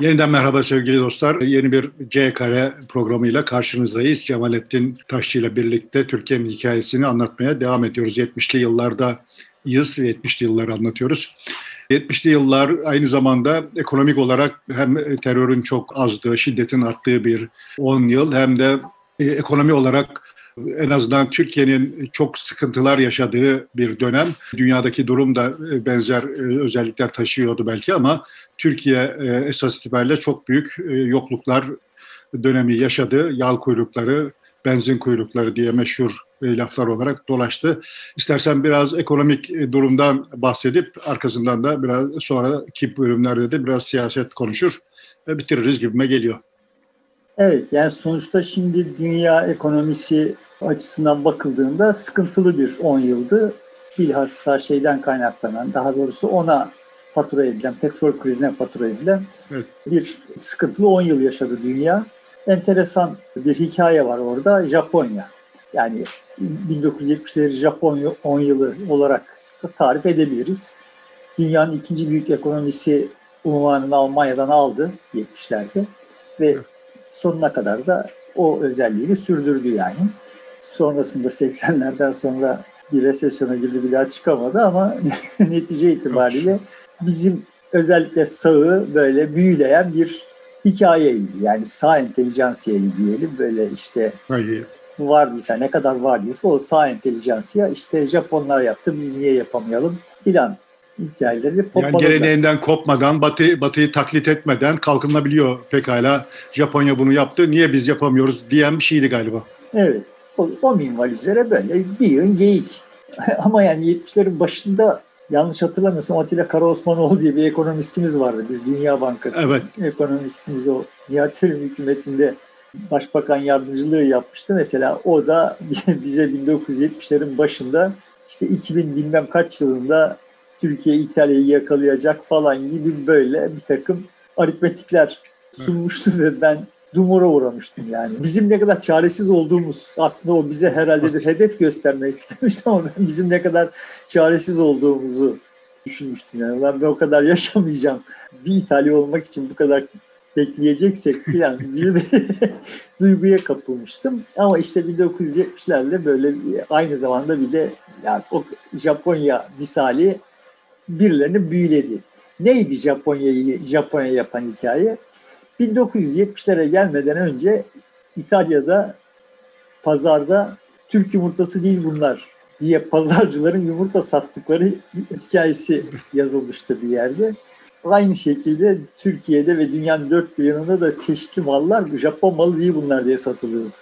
Yeniden merhaba sevgili dostlar. Yeni bir C Kare programıyla karşınızdayız. Cemalettin Taşçı ile birlikte Türkiye'nin hikayesini anlatmaya devam ediyoruz. 70'li yıllarda yız 70'li yılları anlatıyoruz. 70'li yıllar aynı zamanda ekonomik olarak hem terörün çok azdığı, şiddetin arttığı bir 10 yıl hem de e, ekonomi olarak en azından Türkiye'nin çok sıkıntılar yaşadığı bir dönem. Dünyadaki durum da e, benzer e, özellikler taşıyordu belki ama Türkiye esas itibariyle çok büyük yokluklar dönemi yaşadı. Yağ kuyrukları, benzin kuyrukları diye meşhur laflar olarak dolaştı. İstersen biraz ekonomik durumdan bahsedip arkasından da biraz sonraki bölümlerde de biraz siyaset konuşur ve bitiririz gibime geliyor. Evet yani sonuçta şimdi dünya ekonomisi açısından bakıldığında sıkıntılı bir 10 yıldı. Bilhassa şeyden kaynaklanan daha doğrusu ona fatura edilen, petrol krizine fatura edilen evet. bir sıkıntılı 10 yıl yaşadı dünya. Enteresan bir hikaye var orada Japonya. Yani 1970'leri Japonya 10 yılı olarak da tarif edebiliriz. Dünyanın ikinci büyük ekonomisi unvanını Almanya'dan aldı 70'lerde ve sonuna kadar da o özelliğini sürdürdü yani. Sonrasında 80'lerden sonra bir resesyona girdi bir daha çıkamadı ama netice itibariyle bizim özellikle sağı böyle büyüleyen bir hikayeydi. Yani sağ entelijansiyayı diyelim böyle işte Hayır. vardıysa ne kadar vardıysa o sağ entelijansiya işte Japonlar yaptı biz niye yapamayalım filan hikayeleri Yani geleneğinden kopmadan, batı, batıyı taklit etmeden kalkınabiliyor pekala. Japonya bunu yaptı, niye biz yapamıyoruz diyen bir şeydi galiba. Evet, o, o minval üzere böyle bir yığın geyik. Ama yani 70'lerin başında yanlış hatırlamıyorsam Atilla Karaosmanoğlu diye bir ekonomistimiz vardı. Bir Dünya Bankası evet. ekonomistimiz o. Nihat hükümetinde başbakan yardımcılığı yapmıştı. Mesela o da bize 1970'lerin başında işte 2000 bilmem kaç yılında Türkiye İtalya'yı yakalayacak falan gibi böyle bir takım aritmetikler sunmuştu ve ben dumura uğramıştım yani. Bizim ne kadar çaresiz olduğumuz aslında o bize herhalde bir hedef göstermek istemişti ama ben bizim ne kadar çaresiz olduğumuzu düşünmüştüm yani. Ben, ben o kadar yaşamayacağım. Bir İtalya olmak için bu kadar bekleyeceksek falan diye bir duyguya kapılmıştım. Ama işte 1970'lerle böyle aynı zamanda bir de yani o Japonya misali birilerini büyüledi. Neydi Japonya'yı Japonya yapan hikaye? 1970'lere gelmeden önce İtalya'da pazarda Türk yumurtası değil bunlar diye pazarcıların yumurta sattıkları hikayesi yazılmıştı bir yerde. Aynı şekilde Türkiye'de ve dünyanın dört bir yanında da çeşitli mallar Japon malı değil bunlar diye satılıyordu.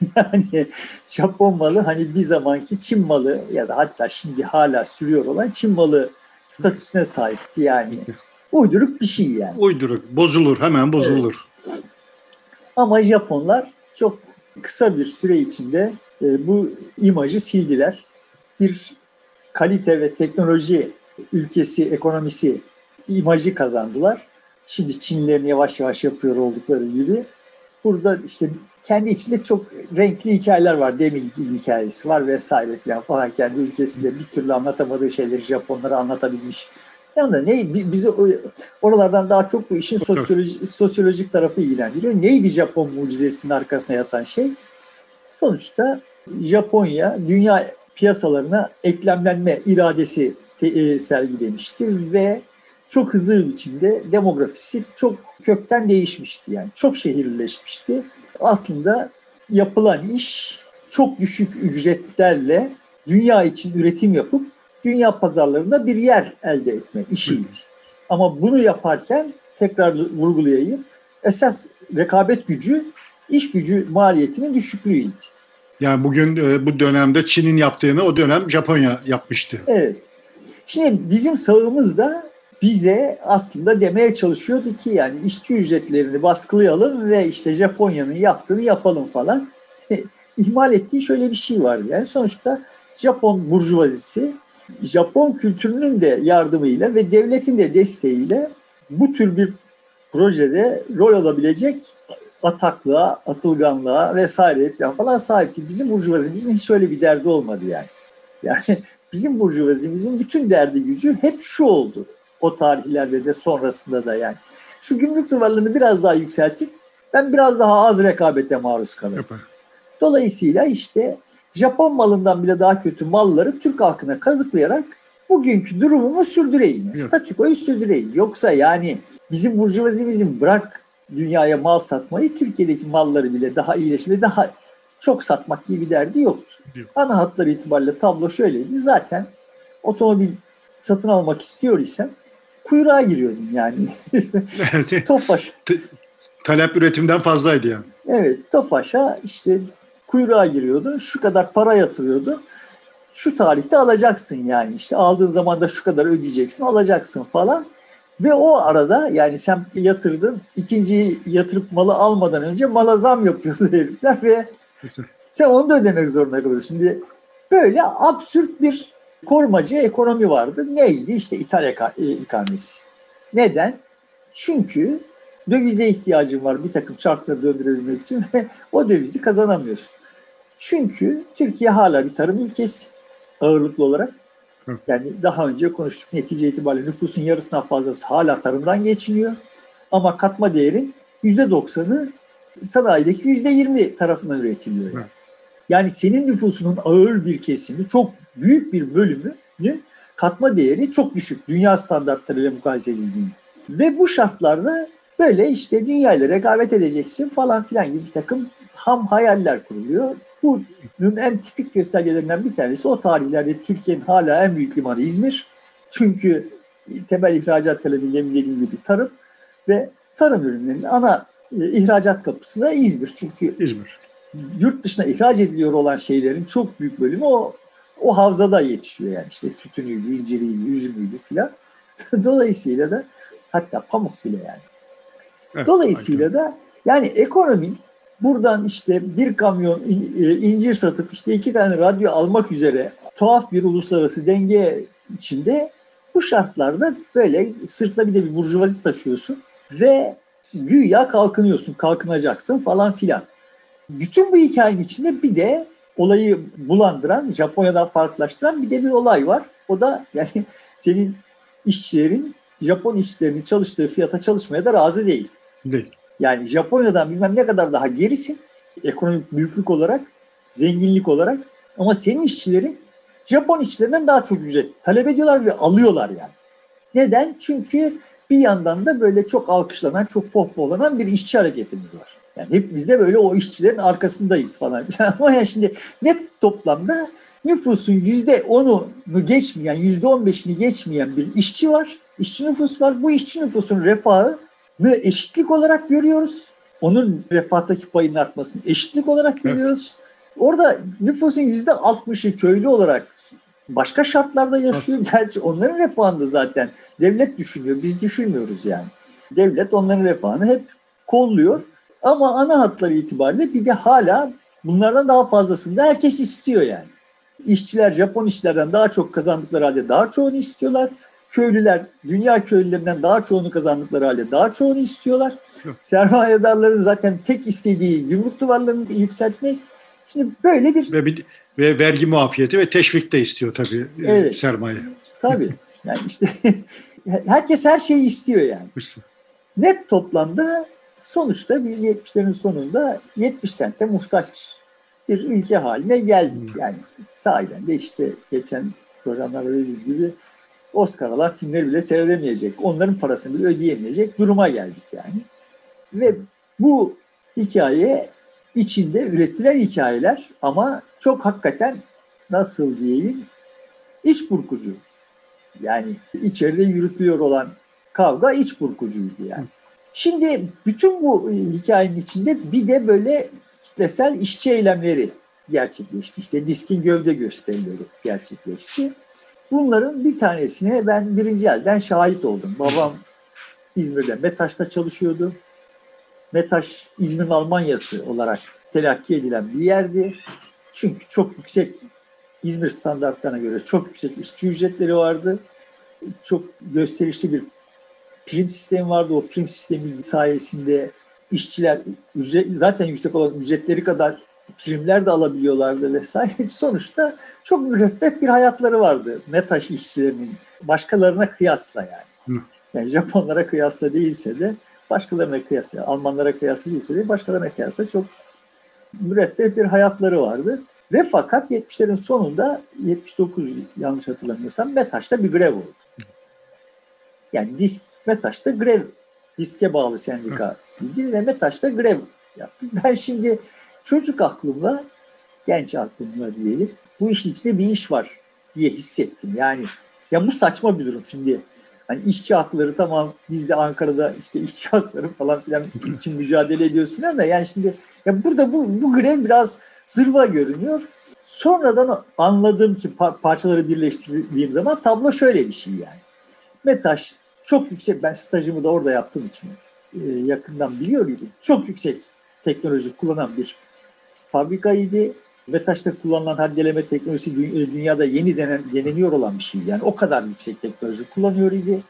yani Japon malı hani bir zamanki Çin malı ya da hatta şimdi hala sürüyor olan Çin malı statüsüne sahipti yani. Uyduruk bir şey yani. Uyduruk. Bozulur. Hemen bozulur. Evet. Ama Japonlar çok kısa bir süre içinde e, bu imajı sildiler. Bir kalite ve teknoloji ülkesi, ekonomisi imajı kazandılar. Şimdi Çinlilerin yavaş yavaş yapıyor oldukları gibi. Burada işte kendi içinde çok renkli hikayeler var. Demin hikayesi var vesaire falan falan. Kendi ülkesinde bir türlü anlatamadığı şeyleri Japonlara anlatabilmiş yani ne bizi oralardan daha çok bu işin sosyoloji, sosyolojik tarafı ilgilendiriyor. Neydi Japon mucizesinin arkasına yatan şey? Sonuçta Japonya dünya piyasalarına eklemlenme iradesi te, e, sergilemişti ve çok hızlı bir biçimde demografisi çok kökten değişmişti. Yani çok şehirleşmişti. Aslında yapılan iş çok düşük ücretlerle dünya için üretim yapıp dünya pazarlarında bir yer elde etme işiydi. Ama bunu yaparken tekrar vurgulayayım. Esas rekabet gücü iş gücü maliyetinin düşüklüğüydü. Yani bugün e, bu dönemde Çin'in yaptığını o dönem Japonya yapmıştı. Evet. Şimdi bizim sağımız da bize aslında demeye çalışıyordu ki yani işçi ücretlerini baskılayalım ve işte Japonya'nın yaptığını yapalım falan. İhmal ettiği şöyle bir şey vardı. Yani sonuçta Japon burjuvazisi Japon kültürünün de yardımıyla ve devletin de desteğiyle bu tür bir projede rol alabilecek ataklığa, atılganlığa vesaire falan, falan sahipti. Bizim burjuvazimizin hiç öyle bir derdi olmadı yani. Yani bizim burjuvazimizin bütün derdi gücü hep şu oldu. O tarihlerde de sonrasında da yani. Şu gümrük duvarlarını biraz daha yükseltin. Ben biraz daha az rekabete maruz kalırım. Dolayısıyla işte Japon malından bile daha kötü malları Türk halkına kazıklayarak bugünkü durumumu sürdüreyim. Evet. Statükoyu sürdüreyim. Yoksa yani bizim burjuvazimizin bırak dünyaya mal satmayı Türkiye'deki malları bile daha iyileşme, daha çok satmak gibi bir derdi yoktu. Yok. Ana hatları itibariyle tablo şöyleydi. Zaten otomobil satın almak istiyor isem kuyruğa giriyordun yani. Tofaş. Talep üretimden fazlaydı yani. Evet Tofaş'a işte kuyruğa giriyordun. Şu kadar para yatırıyordu. Şu tarihte alacaksın yani işte aldığın zaman da şu kadar ödeyeceksin alacaksın falan. Ve o arada yani sen yatırdın ikinciyi yatırıp malı almadan önce mala zam yapıyordu herifler ve sen onu da ödemek zorunda kalıyorsun. Şimdi böyle absürt bir korumacı ekonomi vardı. Neydi? İşte ithal e, ikamesi. Neden? Çünkü dövize ihtiyacın var bir takım çarkları döndürebilmek için ve o dövizi kazanamıyorsun. Çünkü Türkiye hala bir tarım ülkesi ağırlıklı olarak. Yani daha önce konuştuk netice itibariyle nüfusun yarısından fazlası hala tarımdan geçiniyor. Ama katma değerin %90'ı sanayideki %20 tarafından üretiliyor. Yani. yani senin nüfusunun ağır bir kesimi, çok büyük bir bölümü katma değeri çok düşük dünya standartlarıyla mukayese edildiğinde. Ve bu şartlarda böyle işte dünyayla rekabet edeceksin falan filan gibi bir takım ham hayaller kuruluyor. Bunun en tipik göstergelerinden bir tanesi o tarihlerde Türkiye'nin hala en büyük limanı İzmir. Çünkü temel ihracat kalemiyle dediğim gibi tarım ve tarım ürünlerinin ana e, ihracat kapısı da İzmir. Çünkü İzmir. yurt dışına ihraç ediliyor olan şeylerin çok büyük bölümü o o havzada yetişiyor yani işte tütünüydü, inciriydi, üzümüydü filan. Dolayısıyla da hatta pamuk bile yani. Evet, Dolayısıyla aynen. da yani ekonomi buradan işte bir kamyon e, incir satıp işte iki tane radyo almak üzere tuhaf bir uluslararası denge içinde bu şartlarda böyle sırtla bir de bir burjuvazi taşıyorsun ve güya kalkınıyorsun, kalkınacaksın falan filan. Bütün bu hikayenin içinde bir de olayı bulandıran, Japonya'dan farklılaştıran bir de bir olay var. O da yani senin işçilerin Japon işçilerinin çalıştığı fiyata çalışmaya da razı değil. Değil. Yani Japonya'dan bilmem ne kadar daha gerisin ekonomik büyüklük olarak, zenginlik olarak ama senin işçilerin Japon işçilerinden daha çok ücret talep ediyorlar ve alıyorlar yani. Neden? Çünkü bir yandan da böyle çok alkışlanan, çok pohpohlanan bir işçi hareketimiz var. Yani hep biz de böyle o işçilerin arkasındayız falan. Ama yani şimdi net toplamda nüfusun yüzde onunu geçmeyen, yüzde on beşini geçmeyen bir işçi var. İşçi nüfus var. Bu işçi nüfusun refahı eşitlik olarak görüyoruz. Onun refahtaki payının artmasını eşitlik olarak görüyoruz. Orada nüfusun yüzde altmışı köylü olarak başka şartlarda yaşıyor. Gerçi onların refahını zaten devlet düşünüyor. Biz düşünmüyoruz yani. Devlet onların refahını hep kolluyor. Ama ana hatları itibariyle bir de hala bunlardan daha fazlasını da herkes istiyor yani. İşçiler Japon işçilerden daha çok kazandıkları halde daha çoğunu istiyorlar. Köylüler dünya köylülerinden daha çoğunu kazandıkları halde daha çoğunu istiyorlar. Sermayedarların zaten tek istediği gümrük duvarlarını yükseltmek. Şimdi böyle bir... Ve, bir, ve vergi muafiyeti ve teşvik de istiyor tabii e, evet, sermaye. Tabii. Yani işte herkes her şeyi istiyor yani. Net toplamda sonuçta biz 70'lerin sonunda 70 sente muhtaç bir ülke haline geldik. Yani sahiden de işte geçen programlarda dediğim gibi Oscar alan filmleri bile seyredemeyecek. Onların parasını bile ödeyemeyecek duruma geldik yani. Ve bu hikaye içinde üretilen hikayeler ama çok hakikaten nasıl diyeyim iç burkucu. Yani içeride yürütülüyor olan kavga iç burkucuydu yani. Şimdi bütün bu hikayenin içinde bir de böyle kitlesel işçi eylemleri gerçekleşti. İşte diskin gövde gösterileri gerçekleşti. Bunların bir tanesine ben birinci elden şahit oldum. Babam İzmir'de METAŞ'ta çalışıyordu. METAŞ İzmir'in Almanyası olarak telakki edilen bir yerdi. Çünkü çok yüksek İzmir standartlarına göre çok yüksek işçi ücretleri vardı. Çok gösterişli bir prim sistemi vardı. O prim sistemi sayesinde işçiler ücret, zaten yüksek olan ücretleri kadar primler de alabiliyorlardı vesaire. Sonuçta çok müreffeh bir hayatları vardı METAŞ işçilerinin başkalarına kıyasla yani. Yani Japonlara kıyasla değilse de başkalarına kıyasla, Almanlara kıyasla değilse de başkalarına kıyasla çok müreffeh bir hayatları vardı. Ve fakat 70'lerin sonunda 79 yanlış hatırlamıyorsam Metaş'ta bir grev oldu. Yani disk Metaş'ta grev diske bağlı sendika idi ve Metaş'ta grev yaptı. Ben şimdi çocuk aklımla, genç aklımla diyelim bu işin içinde bir iş var diye hissettim. Yani ya bu saçma bir durum şimdi. Hani işçi hakları tamam biz de Ankara'da işte işçi hakları falan filan için mücadele ediyoruz falan da yani şimdi ya burada bu, bu grev biraz zırva görünüyor. Sonradan anladım ki par- parçaları birleştirdiğim zaman tablo şöyle bir şey yani. Metaş çok yüksek, ben stajımı da orada yaptığım için e, yakından biliyor idim. Çok yüksek teknoloji kullanan bir fabrikaydı. Metaş'ta kullanılan haddeleme teknolojisi dünyada yeni denen, deneniyor olan bir şey. Yani o kadar yüksek teknoloji kullanıyor idi.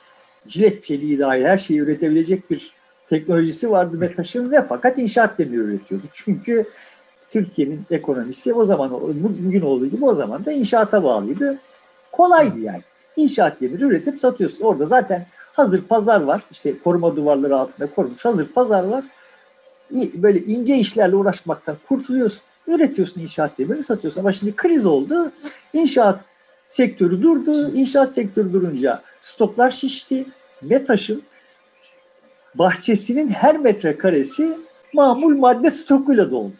Jilet çeliği dahi her şeyi üretebilecek bir teknolojisi vardı Metaş'ın ve fakat inşaat demiri üretiyordu. Çünkü Türkiye'nin ekonomisi o zaman bugün olduğu gibi o zaman da inşaata bağlıydı. Kolaydı yani. İnşaat demiri üretip satıyorsun. Orada zaten hazır pazar var. İşte koruma duvarları altında korunmuş hazır pazar var. Böyle ince işlerle uğraşmaktan kurtuluyorsun. Üretiyorsun inşaat demirini satıyorsun. Ama şimdi kriz oldu. İnşaat sektörü durdu. İnşaat sektörü durunca stoklar şişti. Metaş'ın bahçesinin her metrekaresi mamul madde stokuyla doldu.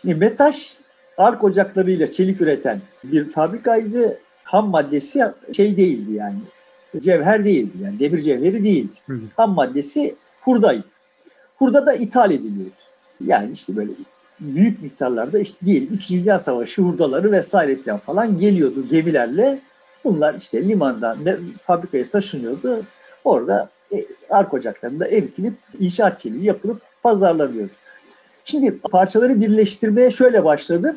Şimdi Metaş ark ocaklarıyla çelik üreten bir fabrikaydı. Ham maddesi şey değildi yani. Cevher değildi yani demir cevheri değildi. Ham maddesi hurdaydı. Hurda da ithal ediliyordu. Yani işte böyle büyük miktarlarda işte diyelim İkinci Dünya Savaşı hurdaları vesaire falan falan geliyordu gemilerle. Bunlar işte limandan fabrikaya taşınıyordu. Orada e, ark ocaklarında eritilip inşaat çeliği yapılıp pazarlanıyordu. Şimdi parçaları birleştirmeye şöyle başladım.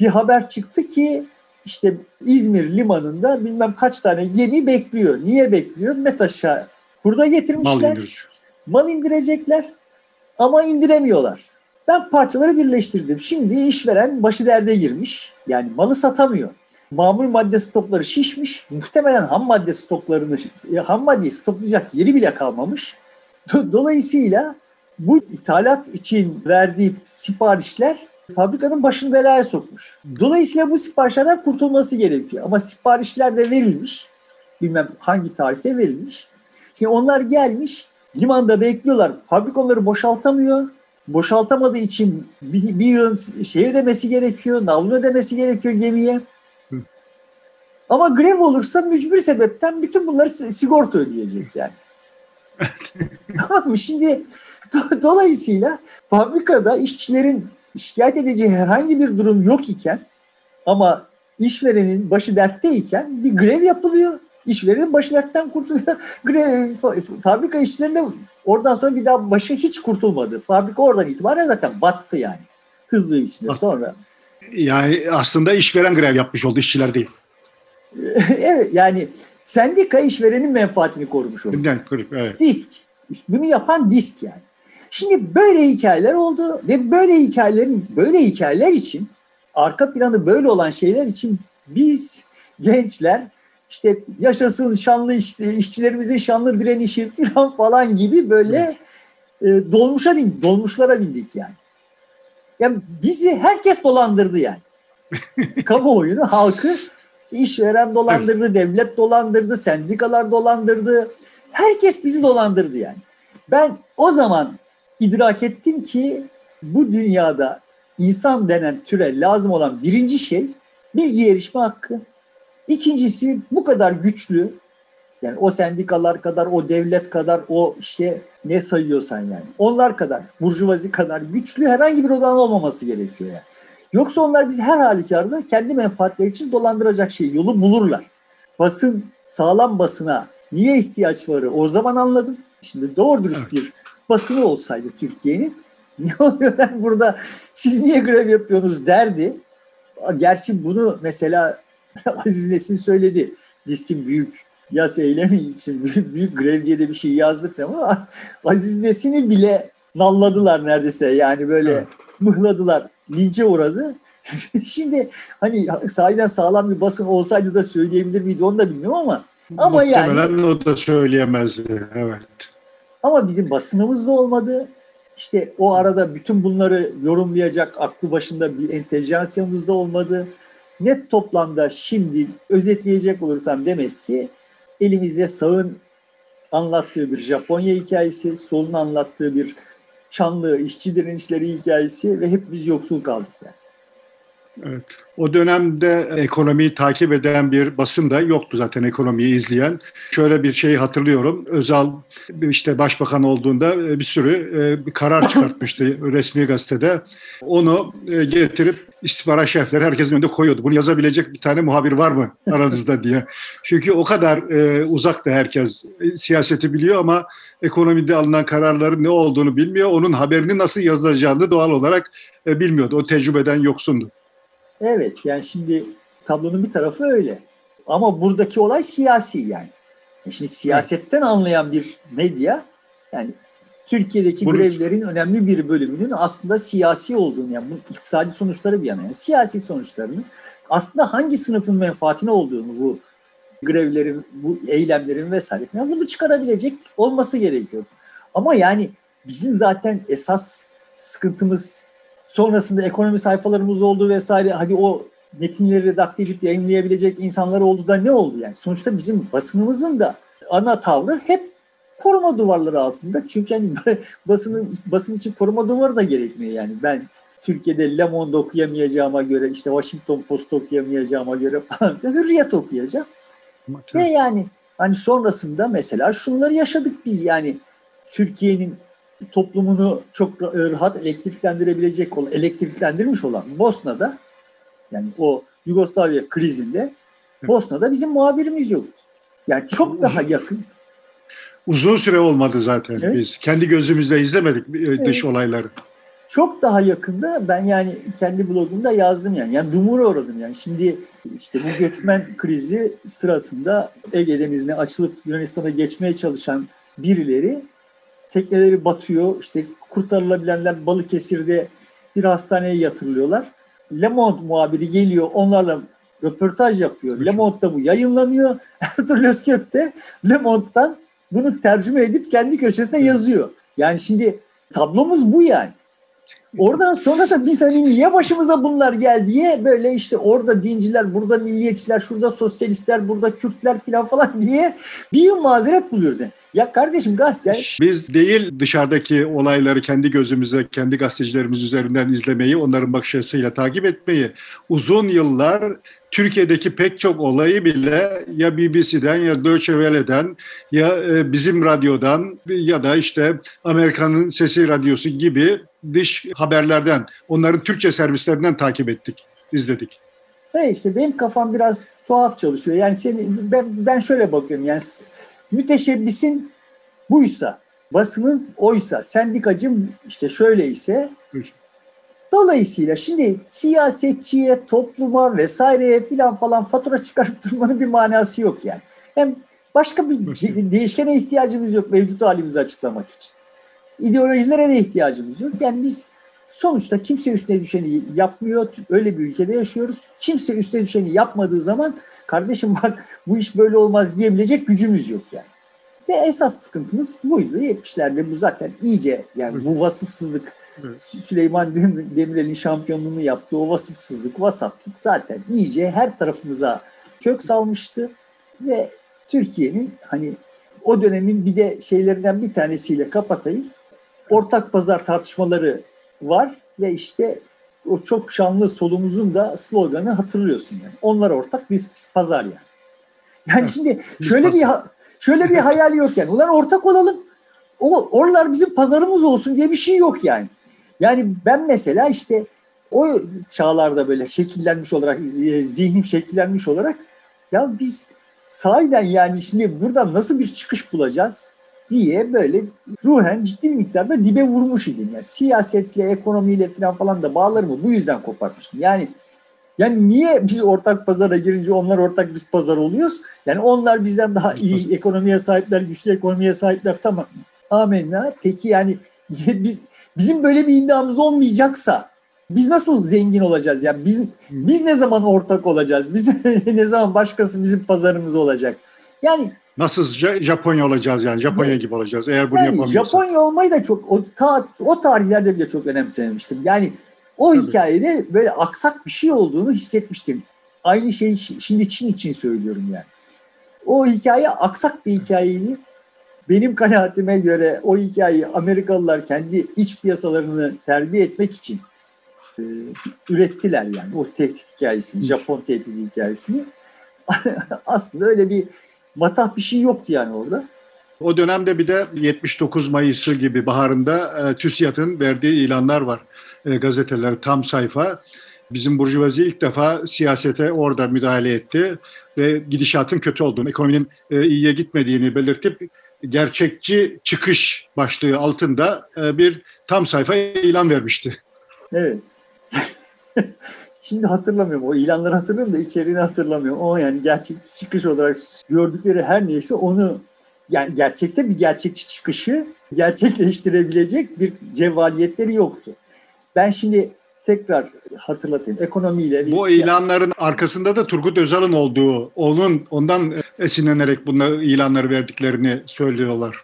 Bir haber çıktı ki işte İzmir limanında bilmem kaç tane gemi bekliyor. Niye bekliyor? Metaş'a hurda getirmişler. Mal, mal indirecekler ama indiremiyorlar. Ben parçaları birleştirdim. Şimdi işveren başı derde girmiş. Yani malı satamıyor. Mamul madde stokları şişmiş. Muhtemelen ham madde stoklarını, ham maddeyi stoklayacak yeri bile kalmamış. Dolayısıyla bu ithalat için verdiği siparişler fabrikanın başını belaya sokmuş. Dolayısıyla bu siparişlerden kurtulması gerekiyor. Ama siparişler de verilmiş. Bilmem hangi tarihte verilmiş. Şimdi onlar gelmiş, limanda bekliyorlar. Fabrika onları boşaltamıyor. Boşaltamadığı için bir, bir yığın şey ödemesi gerekiyor, navlun ödemesi gerekiyor gemiye. Ama grev olursa mücbir sebepten bütün bunları sigorta ödeyecek yani. tamam mı? Şimdi dolayısıyla fabrikada işçilerin şikayet edeceği herhangi bir durum yok iken ama işverenin başı dertteyken bir grev yapılıyor. İşverenin başı dertten kurtuluyor. Grev, fabrika işçilerinde oradan sonra bir daha başı hiç kurtulmadı. Fabrika oradan itibaren zaten battı yani. Hızlı bir biçimde sonra. Yani aslında işveren grev yapmış oldu işçiler değil. evet yani sendika işverenin menfaatini korumuş oldu. Evet. Disk. Bunu yapan disk yani. Şimdi böyle hikayeler oldu ve böyle hikayelerin böyle hikayeler için arka planı böyle olan şeyler için biz gençler işte yaşasın şanlı işte, işçilerimizin şanlı direnişi falan falan gibi böyle e, dolmuşa bin, dolmuşlara bindik yani. Yani bizi herkes dolandırdı yani. Kamuoyunu, halkı işveren dolandırdı, evet. devlet dolandırdı, sendikalar dolandırdı. Herkes bizi dolandırdı yani. Ben o zaman idrak ettim ki bu dünyada insan denen türe lazım olan birinci şey bilgi erişme hakkı. İkincisi bu kadar güçlü yani o sendikalar kadar, o devlet kadar, o işte ne sayıyorsan yani. Onlar kadar, burjuvazi kadar güçlü herhangi bir odağın olmaması gerekiyor yani. Yoksa onlar bizi her halükarda kendi menfaatleri için dolandıracak şey yolu bulurlar. Basın, sağlam basına niye ihtiyaç var o zaman anladım. Şimdi doğru dürüst bir basını olsaydı Türkiye'nin ne oluyor ben burada siz niye grev yapıyorsunuz derdi. Gerçi bunu mesela Aziz Nesin söyledi. Diskin büyük yas eylemi için büyük, büyük grev diye de bir şey yazdı falan ama Aziz Nesin'i bile nalladılar neredeyse. Yani böyle evet. mıhladılar. Linçe uğradı. Şimdi hani sahiden sağlam bir basın olsaydı da söyleyebilir miydi onu da bilmiyorum ama ama Muhtemelen yani o da söyleyemezdi. Evet. Ama bizim basınımız da olmadı. İşte o arada bütün bunları yorumlayacak aklı başında bir entelijansiyamız da olmadı. Net toplamda şimdi özetleyecek olursam demek ki elimizde sağın anlattığı bir Japonya hikayesi, solun anlattığı bir Çanlı işçi direnişleri hikayesi ve hep biz yoksul kaldık yani. Evet. O dönemde ekonomiyi takip eden bir basın da yoktu zaten ekonomiyi izleyen. Şöyle bir şeyi hatırlıyorum. Özal işte başbakan olduğunda e, bir sürü e, bir karar çıkartmıştı resmi gazetede. Onu e, getirip istihbarat şefleri herkesin önünde koyuyordu. Bunu yazabilecek bir tane muhabir var mı aranızda diye. Çünkü o kadar uzakta herkes siyaseti biliyor ama ekonomide alınan kararların ne olduğunu bilmiyor. Onun haberini nasıl yazılacağını doğal olarak bilmiyordu. O tecrübeden yoksundu. Evet yani şimdi tablonun bir tarafı öyle. Ama buradaki olay siyasi yani. E şimdi siyasetten anlayan bir medya yani Türkiye'deki Bunu... grevlerin önemli bir bölümünün aslında siyasi olduğunu yani bu iktisadi sonuçları bir yana yani siyasi sonuçlarını aslında hangi sınıfın menfaatine olduğunu bu grevlerin, bu eylemlerin vesaire falan bunu çıkarabilecek olması gerekiyor. Ama yani bizim zaten esas sıkıntımız Sonrasında ekonomi sayfalarımız oldu vesaire. Hadi o metinleri redakte edip yayınlayabilecek insanlar oldu da ne oldu yani? Sonuçta bizim basınımızın da ana tavrı hep koruma duvarları altında. Çünkü yani basının basın için koruma duvarı da gerekmiyor yani. Ben Türkiye'de Le Monde okuyamayacağıma göre işte Washington Post okuyamayacağıma göre falan hürriyet okuyacağım. Ve yani hani sonrasında mesela şunları yaşadık biz yani Türkiye'nin toplumunu çok rahat elektriklendirebilecek olan, elektriklendirmiş olan Bosna'da yani o Yugoslavya krizinde Bosna'da bizim muhabirimiz yok. Yani çok daha yakın. Uzun süre olmadı zaten. Evet. Biz kendi gözümüzle izlemedik evet. dış olayları. Çok daha yakında ben yani kendi blogumda yazdım yani. Yani dumura uğradım yani. Şimdi işte bu göçmen krizi sırasında Ege Denizi'ne açılıp Yunanistan'a geçmeye çalışan birileri tekneleri batıyor. İşte kurtarılabilenler Balıkesir'de bir hastaneye yatırılıyorlar. Le Monde muhabiri geliyor onlarla röportaj yapıyor. Le Monde'da bu yayınlanıyor. Ertuğrul Özkök de Le Monde'dan bunu tercüme edip kendi köşesine yazıyor. Yani şimdi tablomuz bu yani. Oradan sonra da biz hani niye başımıza bunlar geldi diye böyle işte orada dinciler, burada milliyetçiler, şurada sosyalistler, burada Kürtler falan falan diye bir yıl mazeret buluyordu. Ya kardeşim gazete... Biz değil dışarıdaki olayları kendi gözümüze, kendi gazetecilerimiz üzerinden izlemeyi, onların bakış açısıyla takip etmeyi uzun yıllar Türkiye'deki pek çok olayı bile ya BBC'den ya Deutsche Welle'den ya e, bizim radyodan ya da işte Amerika'nın Sesi Radyosu gibi dış haberlerden, onların Türkçe servislerinden takip ettik, izledik. Neyse benim kafam biraz tuhaf çalışıyor. Yani seni, ben, ben şöyle bakıyorum yani müteşebbisin buysa, basının oysa, sendikacım işte şöyle ise dolayısıyla şimdi siyasetçiye, topluma vesaireye filan falan fatura çıkarıp durmanın bir manası yok yani. Hem başka bir de- değişkene ihtiyacımız yok mevcut halimizi açıklamak için. İdeolojilere de ihtiyacımız yok. Yani biz sonuçta kimse üstüne düşeni yapmıyor. Öyle bir ülkede yaşıyoruz. Kimse üstüne düşeni yapmadığı zaman kardeşim bak bu iş böyle olmaz diyebilecek gücümüz yok yani. Ve esas sıkıntımız buydu. 70'lerde bu zaten iyice yani bu vasıfsızlık. Süleyman Demirel'in şampiyonluğunu yaptığı o vasıfsızlık, vasatlık zaten iyice her tarafımıza kök salmıştı ve Türkiye'nin hani o dönemin bir de şeylerinden bir tanesiyle kapatayım. Ortak pazar tartışmaları var ve işte o çok şanlı solumuzun da sloganı hatırlıyorsun yani. Onlar ortak biz, biz pazar yani. Yani şimdi şöyle bir şöyle bir hayal yok yani. Ulan ortak olalım. O oralar bizim pazarımız olsun diye bir şey yok yani. Yani ben mesela işte o çağlarda böyle şekillenmiş olarak e, zihnim şekillenmiş olarak ya biz sahiden yani şimdi buradan nasıl bir çıkış bulacağız? Diye böyle ruhen ciddi bir miktarda dibe vurmuş idim. Yani siyasetle, ekonomiyle falan falan da bağlarımı bu yüzden koparmıştım. Yani yani niye biz ortak pazara girince onlar ortak biz pazar oluyoruz? Yani onlar bizden daha iyi ekonomiye sahipler, güçlü ekonomiye sahipler tamam. Amenna. Peki yani biz bizim böyle bir iddiamız olmayacaksa biz nasıl zengin olacağız? Yani biz biz ne zaman ortak olacağız? Biz ne zaman başkası bizim pazarımız olacak? Yani Nasıl Japonya olacağız yani Japonya gibi olacağız eğer bunu yani yapamıyorsak. Japonya olmayı da çok o, ta, o tarihlerde bile çok önemsemiştim. Yani o Tabii. hikayede böyle aksak bir şey olduğunu hissetmiştim. Aynı şeyi şimdi Çin için söylüyorum yani. O hikaye aksak bir hikayeydi. Benim kanaatime göre o hikayeyi Amerikalılar kendi iç piyasalarını terbiye etmek için e, ürettiler yani o tehdit hikayesini, Japon tehdit hikayesini. Aslında öyle bir matah bir şey yoktu yani orada. O dönemde bir de 79 Mayıs'ı gibi baharında e, TÜSİAD'ın verdiği ilanlar var. E, gazeteler tam sayfa. Bizim Burjuvazi ilk defa siyasete orada müdahale etti ve gidişatın kötü olduğunu, ekonominin e, iyiye gitmediğini belirtip gerçekçi çıkış başlığı altında e, bir tam sayfa ilan vermişti. Evet. Şimdi hatırlamıyorum. O ilanları hatırlıyorum da içeriğini hatırlamıyorum. O yani gerçekçi çıkış olarak gördükleri her neyse onu yani gerçekte bir gerçekçi çıkışı gerçekleştirebilecek bir cevvaliyetleri yoktu. Ben şimdi tekrar hatırlatayım. Ekonomiyle bu ilanların arkasında da Turgut Özal'ın olduğu, onun ondan esinlenerek bunları ilanları verdiklerini söylüyorlar.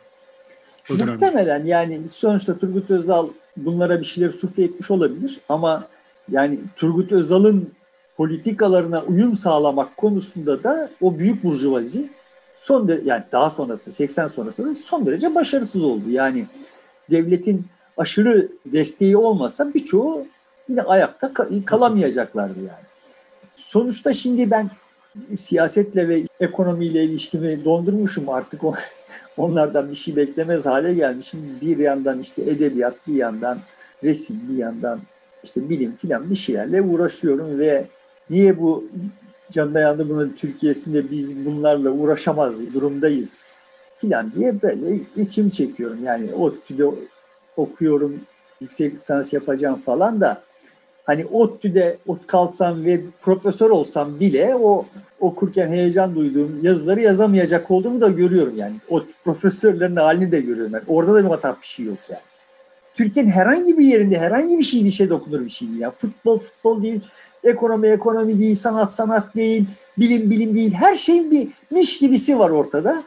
Muhtemelen yani sonuçta Turgut Özal bunlara bir şeyler sufle etmiş olabilir ama yani Turgut Özal'ın politikalarına uyum sağlamak konusunda da o büyük burjuvazi son de, yani daha sonrası 80 sonrası son derece başarısız oldu. Yani devletin aşırı desteği olmasa birçoğu yine ayakta kalamayacaklardı yani. Sonuçta şimdi ben siyasetle ve ekonomiyle ilişkimi dondurmuşum artık onlardan bir şey beklemez hale gelmişim. Bir yandan işte edebiyat, bir yandan resim, bir yandan işte bilim filan bir şeylerle uğraşıyorum ve niye bu canına yandı bunun Türkiye'sinde biz bunlarla uğraşamaz durumdayız filan diye böyle içim çekiyorum. Yani ODTÜ'de okuyorum, yüksek lisans yapacağım falan da hani ODTÜ'de ot kalsam ve profesör olsam bile o okurken heyecan duyduğum yazıları yazamayacak olduğumu da görüyorum yani. O profesörlerin halini de görüyorum. Yani orada da bir hata bir şey yok yani. Türkiye'nin herhangi bir yerinde herhangi bir şey dişe dokunur bir şey değil. Yani futbol futbol değil, ekonomi ekonomi değil, sanat sanat değil, bilim bilim değil. Her şeyin bir niş gibisi var ortada.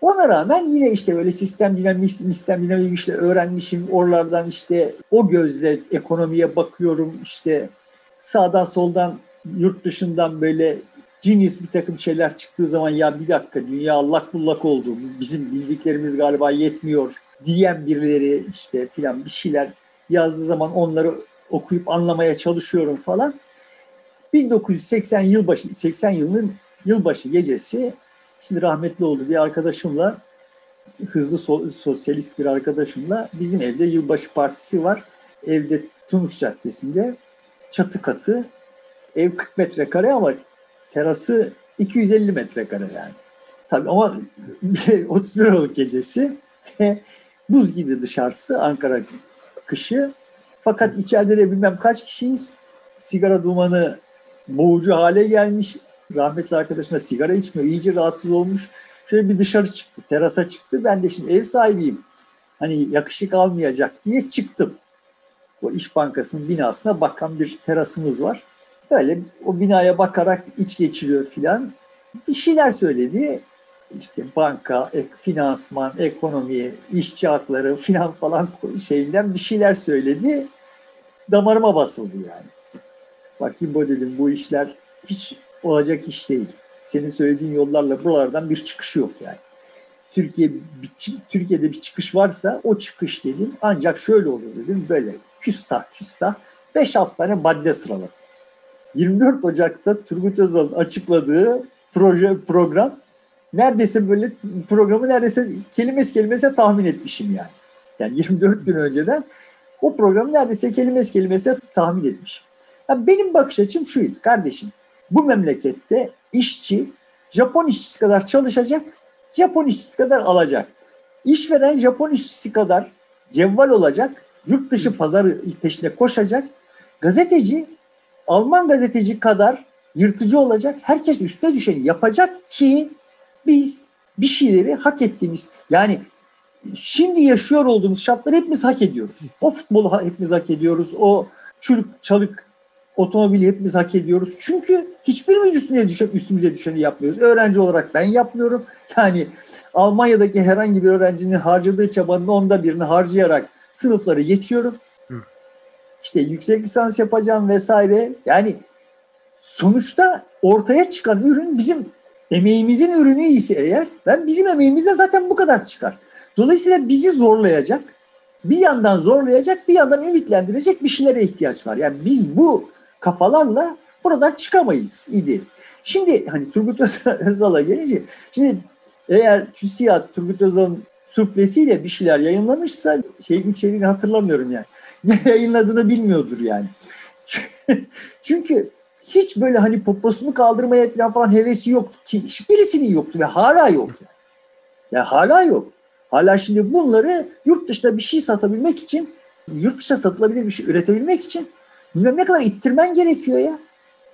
Ona rağmen yine işte böyle sistem dinamik, sistem dinamik işte öğrenmişim. Oralardan işte o gözle ekonomiye bakıyorum. işte sağdan soldan yurt dışından böyle ciniz bir takım şeyler çıktığı zaman ya bir dakika dünya allak bullak oldu. Bizim bildiklerimiz galiba yetmiyor diyen birileri işte filan bir şeyler yazdığı zaman onları okuyup anlamaya çalışıyorum falan. 1980 yılbaşı 80 yılının yılbaşı gecesi şimdi rahmetli oldu bir arkadaşımla hızlı so- sosyalist bir arkadaşımla bizim evde yılbaşı partisi var. Evde Tunus Caddesi'nde çatı katı ev 40 metrekare ama terası 250 metrekare yani. Tabii ama 31 Aralık gecesi Buz gibi dışarısı Ankara kışı. Fakat içeride de bilmem kaç kişiyiz. Sigara dumanı boğucu hale gelmiş. Rahmetli arkadaşıma sigara içmiyor. iyice rahatsız olmuş. Şöyle bir dışarı çıktı. Terasa çıktı. Ben de şimdi ev sahibiyim. Hani yakışık almayacak diye çıktım. O İş Bankası'nın binasına bakan bir terasımız var. Böyle o binaya bakarak iç geçiriyor filan. Bir şeyler söyledi işte banka, ek, finansman, ekonomi, işçi hakları filan falan şeyinden bir şeyler söyledi. Damarıma basıldı yani. Bakayım bu dedim bu işler hiç olacak iş değil. Senin söylediğin yollarla buralardan bir çıkış yok yani. Türkiye Türkiye'de bir çıkış varsa o çıkış dedim ancak şöyle olur dedim böyle küstah küstah 5-6 tane madde sıraladım. 24 Ocak'ta Turgut Özal'ın açıkladığı proje program neredeyse böyle programı neredeyse kelimesi kelimese tahmin etmişim yani. Yani 24 gün önceden o programı neredeyse kelimesi kelimese tahmin etmişim. Yani benim bakış açım şuydu kardeşim. Bu memlekette işçi Japon işçisi kadar çalışacak, Japon işçisi kadar alacak. İşveren Japon işçisi kadar cevval olacak, yurt dışı pazarı peşinde koşacak. Gazeteci Alman gazeteci kadar yırtıcı olacak. Herkes üstüne düşeni yapacak ki biz bir şeyleri hak ettiğimiz yani şimdi yaşıyor olduğumuz şartları hepimiz hak ediyoruz. O futbolu hepimiz hak ediyoruz. O çürük çalık Otomobili hepimiz hak ediyoruz. Çünkü hiçbirimiz üstüne düşen, üstümüze düşeni yapmıyoruz. Öğrenci olarak ben yapmıyorum. Yani Almanya'daki herhangi bir öğrencinin harcadığı çabanın onda birini harcayarak sınıfları geçiyorum. İşte yüksek lisans yapacağım vesaire. Yani sonuçta ortaya çıkan ürün bizim emeğimizin ürünü ise eğer ben bizim emeğimizde zaten bu kadar çıkar. Dolayısıyla bizi zorlayacak, bir yandan zorlayacak, bir yandan ümitlendirecek bir şeylere ihtiyaç var. Yani biz bu kafalarla buradan çıkamayız idi. Şimdi hani Turgut Özal'a gelince, şimdi eğer TÜSİAD Turgut Özal'ın suflesiyle bir şeyler yayınlamışsa şeyin içeriğini hatırlamıyorum yani. Ne yayınladığını bilmiyordur yani. Çünkü hiç böyle hani poposunu kaldırmaya falan falan hevesi yoktu. Ki hiçbirisinin yoktu ve hala yok. Yani. yani hala yok. Hala şimdi bunları yurt dışında bir şey satabilmek için, yurt dışına satılabilir bir şey üretebilmek için bilmem ne kadar ittirmen gerekiyor ya.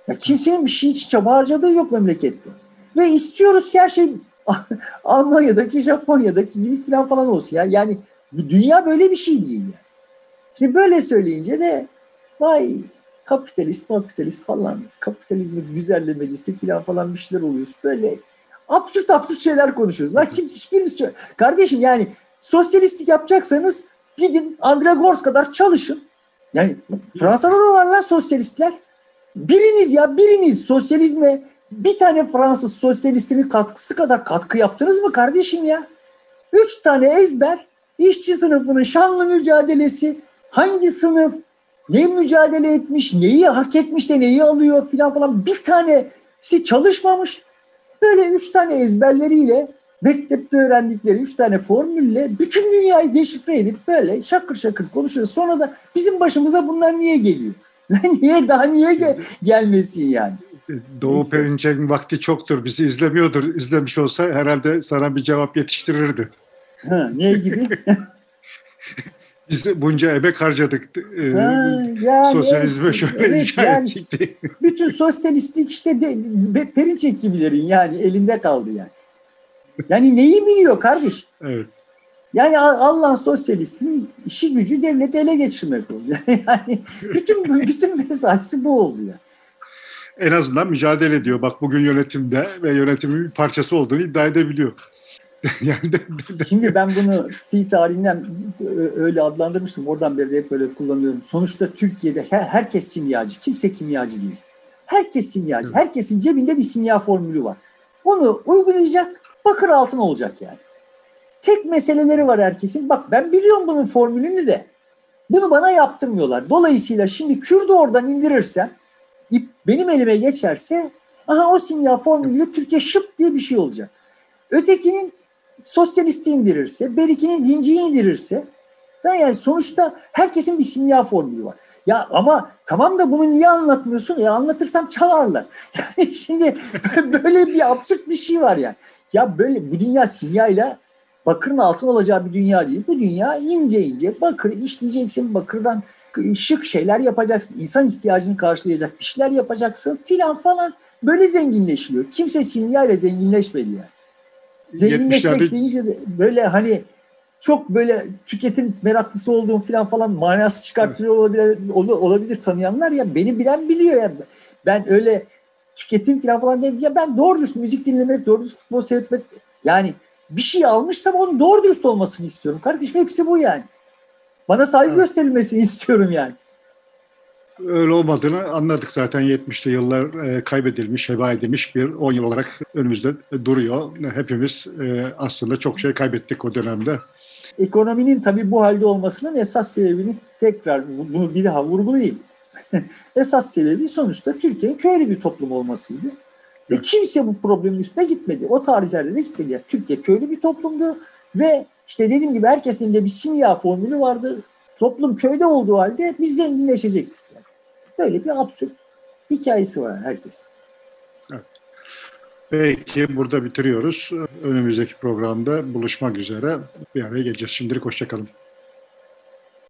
Ya kimsenin bir şey için çaba harcadığı yok memlekette. Ve istiyoruz ki her şey Almanya'daki, Japonya'daki gibi falan falan olsun. Ya. Yani dünya böyle bir şey değil yani. Şimdi böyle söyleyince de vay kapitalist, kapitalist falan, kapitalizmin güzellemecisi falan falan bir şeyler oluyoruz. Böyle absürt absürt şeyler konuşuyoruz. Lan kim hiçbirimiz kardeşim yani sosyalistlik yapacaksanız gidin Andragors kadar çalışın. Yani Fransa'da da var lan sosyalistler. Biriniz ya biriniz sosyalizme bir tane Fransız sosyalistinin katkısı kadar katkı yaptınız mı kardeşim ya? Üç tane ezber, işçi sınıfının şanlı mücadelesi, hangi sınıf ne mücadele etmiş, neyi hak etmiş de neyi alıyor filan falan bir tanesi çalışmamış. Böyle üç tane ezberleriyle mektepte öğrendikleri üç tane formülle bütün dünyayı deşifre edip böyle şakır şakır konuşuyor. Sonra da bizim başımıza bunlar niye geliyor? niye daha niye gel gelmesin yani? Doğu Neyse. Perinçek'in vakti çoktur. Bizi izlemiyordur. İzlemiş olsa herhalde sana bir cevap yetiştirirdi. Ha, ne gibi? Biz bunca emek harcadık. E, ha, yani sosyalizme şöyle evet, yani, Bütün sosyalistlik işte de, de, Perinçek gibilerin yani elinde kaldı yani. Yani neyi biliyor kardeş? Evet. Yani Allah sosyalistin işi gücü devleti ele geçirmek oldu. Yani bütün bütün mesaisi bu oldu ya. Yani en azından mücadele ediyor. Bak bugün yönetimde ve yönetimin bir parçası olduğunu iddia edebiliyor. yani de, de. Şimdi ben bunu fi tarihinden öyle adlandırmıştım. Oradan beri hep böyle kullanıyorum. Sonuçta Türkiye'de her, herkes simyacı. Kimse kimyacı değil. Herkes simyacı. Evet. Herkesin cebinde bir simya formülü var. Onu uygulayacak, bakır altın olacak yani. Tek meseleleri var herkesin. Bak ben biliyorum bunun formülünü de. Bunu bana yaptırmıyorlar. Dolayısıyla şimdi Kürdü oradan indirirsem ip benim elime geçerse aha o simya formülüyle Türkiye şıp diye bir şey olacak. Ötekinin sosyalisti indirirse, berikinin dinciyi indirirse yani sonuçta herkesin bir simya formülü var. Ya ama tamam da bunu niye anlatmıyorsun? Ya anlatırsam çalarlar. Yani şimdi böyle bir absürt bir şey var yani. Ya böyle bu dünya simyayla bakırın altın olacağı bir dünya değil. Bu dünya ince ince bakır işleyeceksin. Bakırdan şık şeyler yapacaksın. İnsan ihtiyacını karşılayacak bir şeyler yapacaksın filan falan. Böyle zenginleşiliyor. Kimse simya ile zenginleşmedi yani. Zenginleşmek deyince de böyle hani çok böyle tüketim meraklısı olduğum filan falan manası çıkartıyor olabilir, olabilir tanıyanlar ya beni bilen biliyor ya. Ben öyle tüketim filan falan değil. Ya ben doğru dürüst müzik dinlemek, doğru dürüst futbol seyretmek yani bir şey almışsam onun doğru dürüst olmasını istiyorum. Kardeşim hepsi bu yani. Bana saygı evet. gösterilmesini istiyorum yani. Öyle olmadığını anladık zaten 70'li yıllar e, kaybedilmiş, heba edilmiş bir 10 yıl olarak önümüzde duruyor. Hepimiz e, aslında çok şey kaybettik o dönemde. Ekonominin tabii bu halde olmasının esas sebebini tekrar bunu bir daha vurgulayayım. esas sebebi sonuçta Türkiye'nin köylü bir toplum olmasıydı. Ve kimse bu problemin üstüne gitmedi. O tarihlerde de gitmedi. Türkiye köylü bir toplumdu ve işte dediğim gibi herkesin elinde bir simya formülü vardı. Toplum köyde olduğu halde biz zenginleşecektik. Yani. Böyle bir absürt hikayesi var herkes. Evet. Peki burada bitiriyoruz. Önümüzdeki programda buluşmak üzere. Bir araya geleceğiz. Şimdilik hoşçakalın.